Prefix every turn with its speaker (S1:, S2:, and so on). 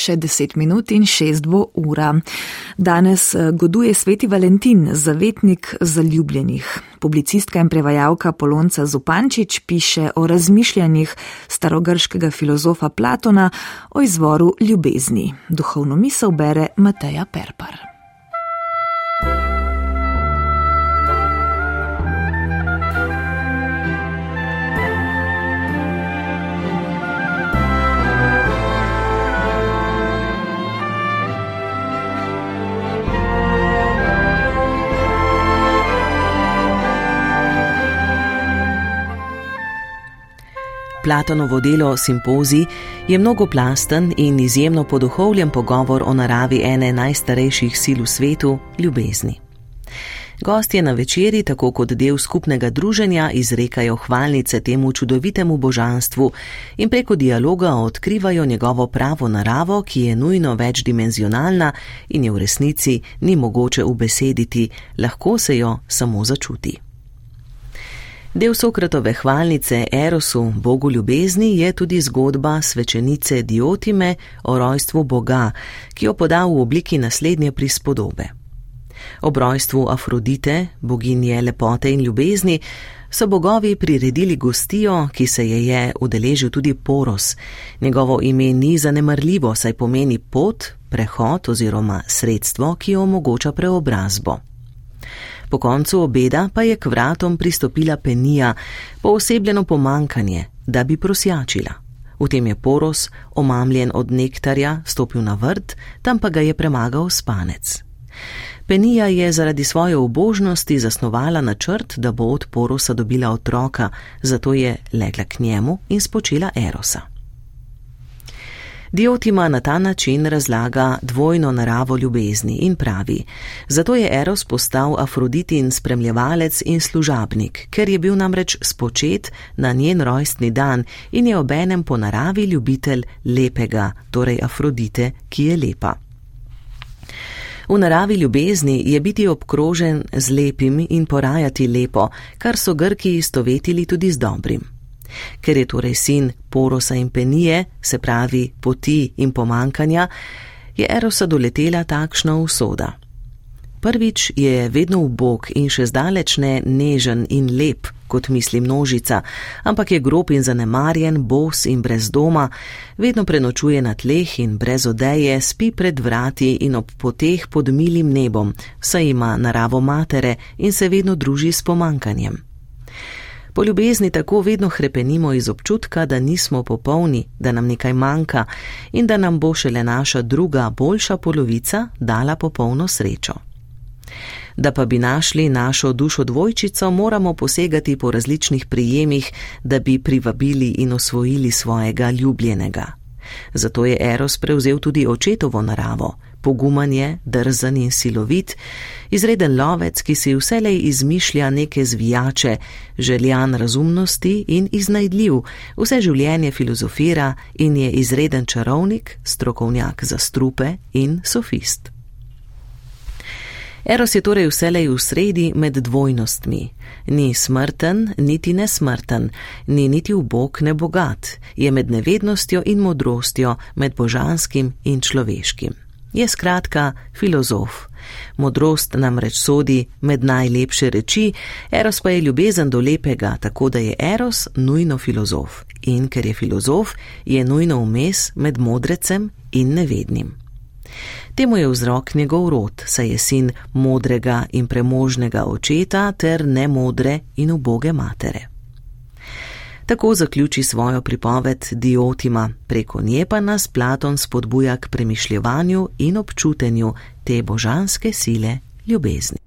S1: še 10 minut in 6 bo ura. Danes eh, goduje Sveti Valentin, zavetnik zaljubljenih. Publicistka in prevajalka Polonca Zupančič piše o razmišljanjih starogrškega filozofa Platona o izvoru ljubezni. Duhovno misel bere Mateja Perpar.
S2: Platonovo delo Simpozij je mnogoplasten in izjemno poduhovljen pogovor o naravi ene najstarejših sil v svetu - ljubezni. Gostje na večeri, tako kot del skupnega druženja, izrekajo hvalnice temu čudovitemu božanstvu in preko dialoga odkrivajo njegovo pravo naravo, ki je nujno večdimenzionalna in je v resnici ni mogoče ubesediti, lahko se jo samo začuti. Del Sokratove hvalnice Erosu, bogu ljubezni, je tudi zgodba svečenice Diotime o rojstvu Boga, ki jo poda v obliki naslednje prispodobe. Ob rojstvu Afrodite, boginje lepote in ljubezni, so bogovi priredili gostijo, ki se je je udeležil tudi Poros. Njegovo ime ni zanemrljivo, saj pomeni pot, prehod oziroma sredstvo, ki omogoča preobrazbo. Po koncu obeda pa je k vratom pristopila penija, poosebljeno pomankanje, da bi prosjačila. V tem je poros, omamljen od nektarja, stopil na vrt, tam pa ga je premagal spanec. Penija je zaradi svoje obožnosti zasnovala načrt, da bo od porosa dobila otroka, zato je legla k njemu in spočila Erosa. Diotima na ta način razlaga dvojno naravo ljubezni in pravi: Zato je Eros postal Afroditin spremljevalec in služabnik, ker je bil namreč spočet na njen rojstni dan in je obenem po naravi ljubitelj lepega, torej Afrodite, ki je lepa. V naravi ljubezni je biti obkrožen z lepim in porajati lepo, kar so Grki istovetili tudi z dobrim. Ker je torej sin porosa in penije, se pravi poti in pomankanja, je Erosa doletela takšna usoda. Prvič je vedno v bok in še zdaleč ne nežen in lep, kot misli množica, ampak je grob in zanemarjen, bos in brez doma, vedno prenočuje na tleh in brez odeje, spi pred vrati in ob poteh pod milim nebom, saj ima naravo matere in se vedno druži s pomankanjem. Po ljubezni tako vedno hrepenimo iz občutka, da nismo popolni, da nam nekaj manjka in da nam bo šele naša druga, boljša polovica dala popolno srečo. Da pa bi našli našo dušo dvojčico, moramo posegati po različnih prijemih, da bi privabili in osvojili svojega ljubljenega. Zato je Eros prevzel tudi očetovo naravo, poguman je, drzen in silovit, izreden lovec, ki si vselej izmišlja neke zvijače, željan razumnosti in iznajdljiv, vse življenje filozofira in je izreden čarovnik, strokovnjak za strupe in sofist. Eros je torej vselej v sredi med dvojnostmi. Ni smrten, niti nesmrten, ni niti ubog, ne bogat, je med nevednostjo in modrostjo, med božanskim in človeškim. Je skratka filozof. Modrost namreč sodi med najlepše reči, Eros pa je ljubezen do lepega, tako da je Eros nujno filozof. In ker je filozof, je nujno vmes med modrecem in nevednim. Temu je vzrok njegov rod, saj je sin modrega in premožnega očeta ter nemodre in uboge matere. Tako zaključi svojo pripoved Diotima, preko nje pa nas Platon spodbuja k premišljevanju in občutenju te božanske sile ljubezni.